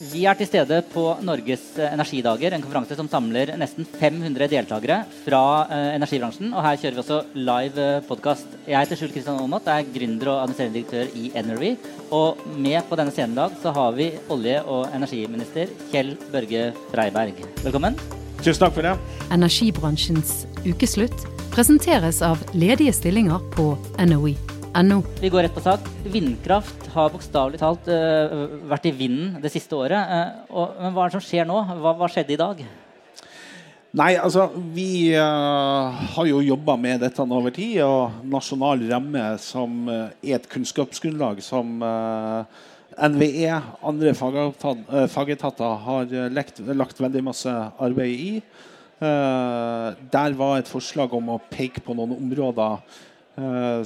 Vi er til stede på Norges energidager, en konferanse som samler nesten 500 deltakere fra eh, energibransjen. Og her kjører vi også live eh, podkast. Jeg heter Skjul Kristian Aamodt, er gründer og administrerende direktør i Energy. Og med på denne scenen i dag så har vi olje- og energiminister Kjell Børge Freiberg. Velkommen. Tusen takk for det. Energibransjens ukeslutt presenteres av ledige stillinger på NOE. NO. Vi går rett på sak. Vindkraft har bokstavelig talt uh, vært i vinden det siste året. Uh, og, men hva er det som skjer nå? Hva, hva skjedde i dag? Nei, altså Vi uh, har jo jobba med dette over tid. Og nasjonal ramme som er et kunnskapsgrunnlag som NVE, andre fagetater, har lekt, lagt veldig masse arbeid i. der var et forslag om å peke på noen områder Uh,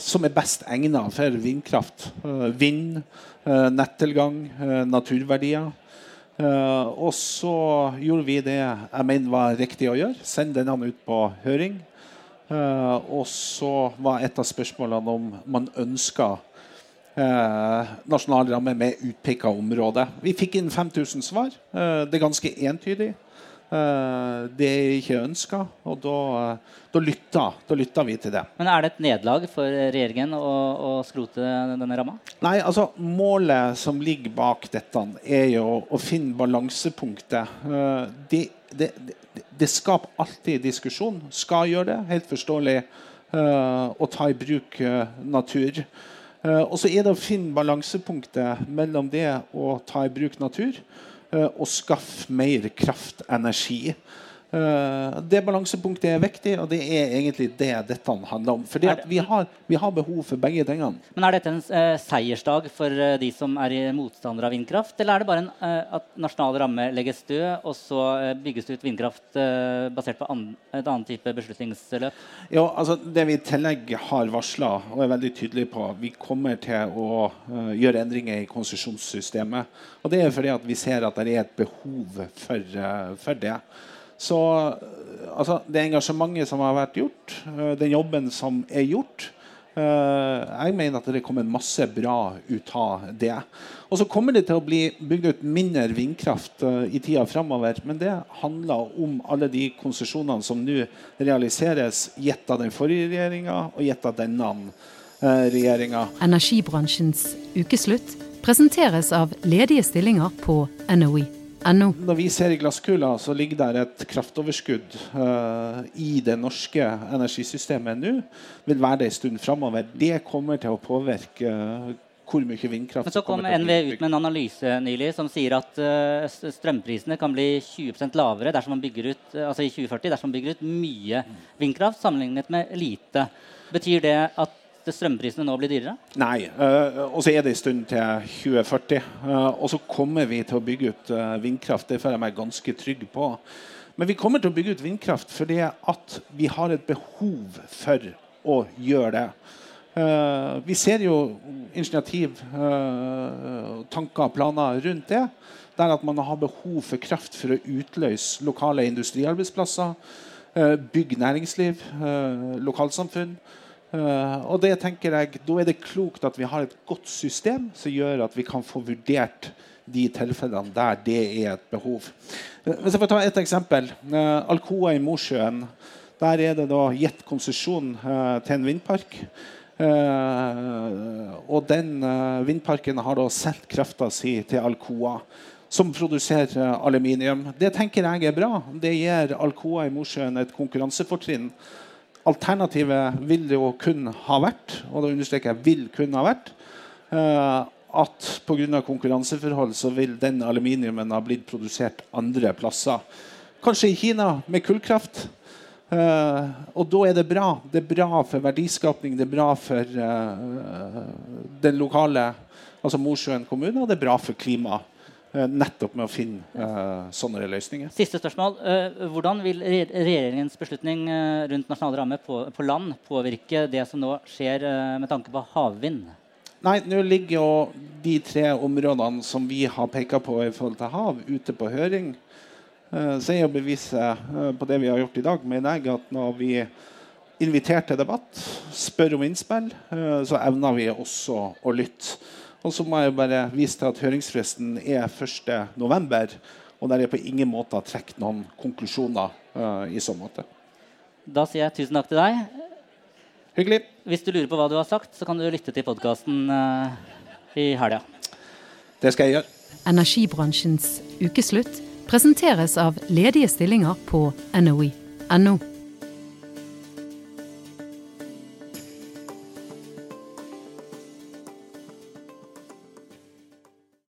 som er best egnet for vindkraft. Uh, vind, uh, nettilgang, naturverdier. og så gjorde vi det jeg mener var riktig å gjøre. Send denne ut på høring. og så var et av spørsmålene om man ønska nasjonal ramme med utpeka område. Vi fikk inn 5000 svar. det er ganske entydig. Eh, det er ikke ønska, og da, da, lytter, da, lytter, vi til det. Men Er det et nederlag for regjeringen å, å skrote denne ramma? Nei, altså Målet som ligger bak dette, er jo å finne balansepunktet. Eh, det, det, det, det skaper alltid diskusjon. Skal gjøre det, helt forståelig, eh, å ta i bruk natur. Og så er det å finne balansepunktet mellom det å ta i bruk natur Eh, og skaffe mer kraftenergi. Eh, det balansepunktet er viktig, og det er egentlig det dette handler om. Fordi vi har, vi, har, behov for begge tingene. Men Er dette en uh, seiersdag for uh, de som er motstandere av vindkraft? Eller er det bare en, uh, at nasjonal ramme legges død, og så bygges det ut vindkraft basert på an et annet type beslutningsløp? Ja, altså Det vi i tillegg har varsla og er veldig tydelige på, vi kommer til å gjøre endringer i konsesjonssystemet. Og Det er fordi at vi ser at det er et behov for, for det. Så altså, det engasjementet som har vært gjort, eh, den jobben som er gjort eh, Jeg mener at det kommer masse bra ut av det. Og så kommer det til å bli bygd ut mindre vindkraft eh, i tida framover. Men det handler om alle de konsesjonene som nå realiseres, gitt av den forrige regjeringa og gitt av denne regjeringa. Energibransjens ukeslutt presenteres av ledige stillinger på NOE. Når vi ser i glasskula, så ligger der et kraftoverskudd uh, i det norske energisystemet nå. Vil være det en stund framover. Det kommer til å påvirke uh, hvor mye vindkraft Men Så kom NVE ut med en analyse nylig som sier at uh, strømprisene kan bli 20% lavere dersom man bygger ut, altså i 2040 dersom man bygger ut mye vindkraft sammenlignet med lite. Betyr det at strømprisene nå blir dyrere? Nei. Uh, og så er det en stund til 2040. Uh, eh, og så kommer vi til å bygge ut uh, vindkraft. Det føler jeg meg ganske trygg på. Men vi kommer til å bygge ut vindkraft fordi at vi har et behov for å gjøre det. vi ser jo initiativ, tanker og planer rundt det. Der at man har behov for kraft for å utløse lokale industriarbeidsplasser. bygge næringsliv, lokalsamfunn. Uh, og det tenker jeg, Da er det klokt at vi har et godt system som gjør at vi kan få vurdert de tilfellene der det er et behov. Uh, hvis jeg får ta et eksempel. Uh, Alcoa i Mosjøen. Der er det da gitt konsesjon til en vindpark. og den vindparken har da solgt krafta si til Alcoa som produserer aluminium. Det tenker jeg er bra. Det gir Alcoa i Mosjøen et konkurransefortrinn Alternativet vil det jo kun ha vært, og da understreker jeg vil kun ha vært, uh, at pga. konkurranseforhold så vil den aluminiumen ha blitt produsert andre plasser. Kanskje i Kina med kullkraft. Uh, og da er det bra. Det er bra for verdiskapning, det er bra for uh, den lokale altså Mosjøen kommune, og det er bra for klimaet. Eh, nettopp med å finne uh, sånne løsninger. Siste spørsmål. Uh, hvordan vil regjeringens beslutning rundt nasjonal ramme på, på, land påvirke det som nå skjer med tanke på havvind? Nei, Nå ligger jo de tre områdene som vi har pekt på i forhold til hav, ute på høring. så er jo beviset på det vi har gjort i dag, mener jeg at når vi inviterer til debatt, spør om innspill, så evner vi også å lytte. Og så må jeg bare vise til at høringsfristen er 1.11. Og der er på ingen måte trukket noen konklusjoner uh, i så måte. Da sier jeg tusen takk til deg. Hyggelig. Hvis du lurer på hva du har sagt, så kan du lytte til podkasten uh, i helga. Det skal jeg gjøre. Energibransjens ukeslutt presenteres av ledige stillinger på NOI.no.